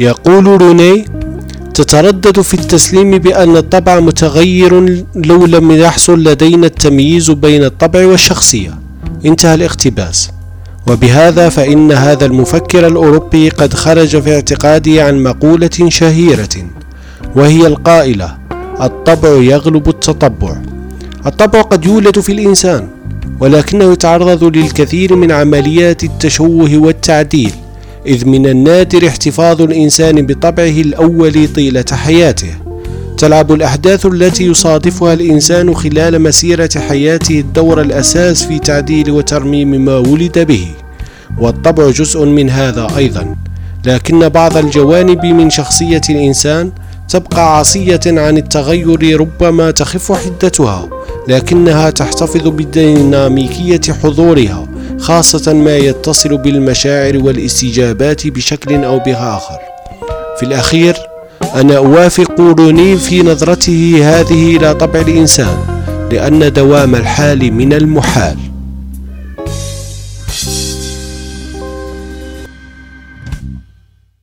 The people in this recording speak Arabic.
يقول روني تتردد في التسليم بأن الطبع متغير لو لم يحصل لدينا التمييز بين الطبع والشخصية. انتهى الاقتباس. وبهذا فإن هذا المفكر الأوروبي قد خرج في اعتقاده عن مقولة شهيرة وهي القائلة الطبع يغلب التطبع. الطبع قد يولد في الإنسان ولكنه يتعرض للكثير من عمليات التشوه والتعديل. إذ من النادر احتفاظ الإنسان بطبعه الأول طيلة حياته. تلعب الأحداث التي يصادفها الإنسان خلال مسيرة حياته الدور الأساس في تعديل وترميم ما ولد به. والطبع جزء من هذا أيضا. لكن بعض الجوانب من شخصية الإنسان تبقى عصية عن التغير ربما تخف حدتها لكنها تحتفظ بديناميكية حضورها. خاصة ما يتصل بالمشاعر والاستجابات بشكل أو بآخر. في الأخير أنا أوافق روني في نظرته هذه إلى طبع الإنسان لأن دوام الحال من المحال.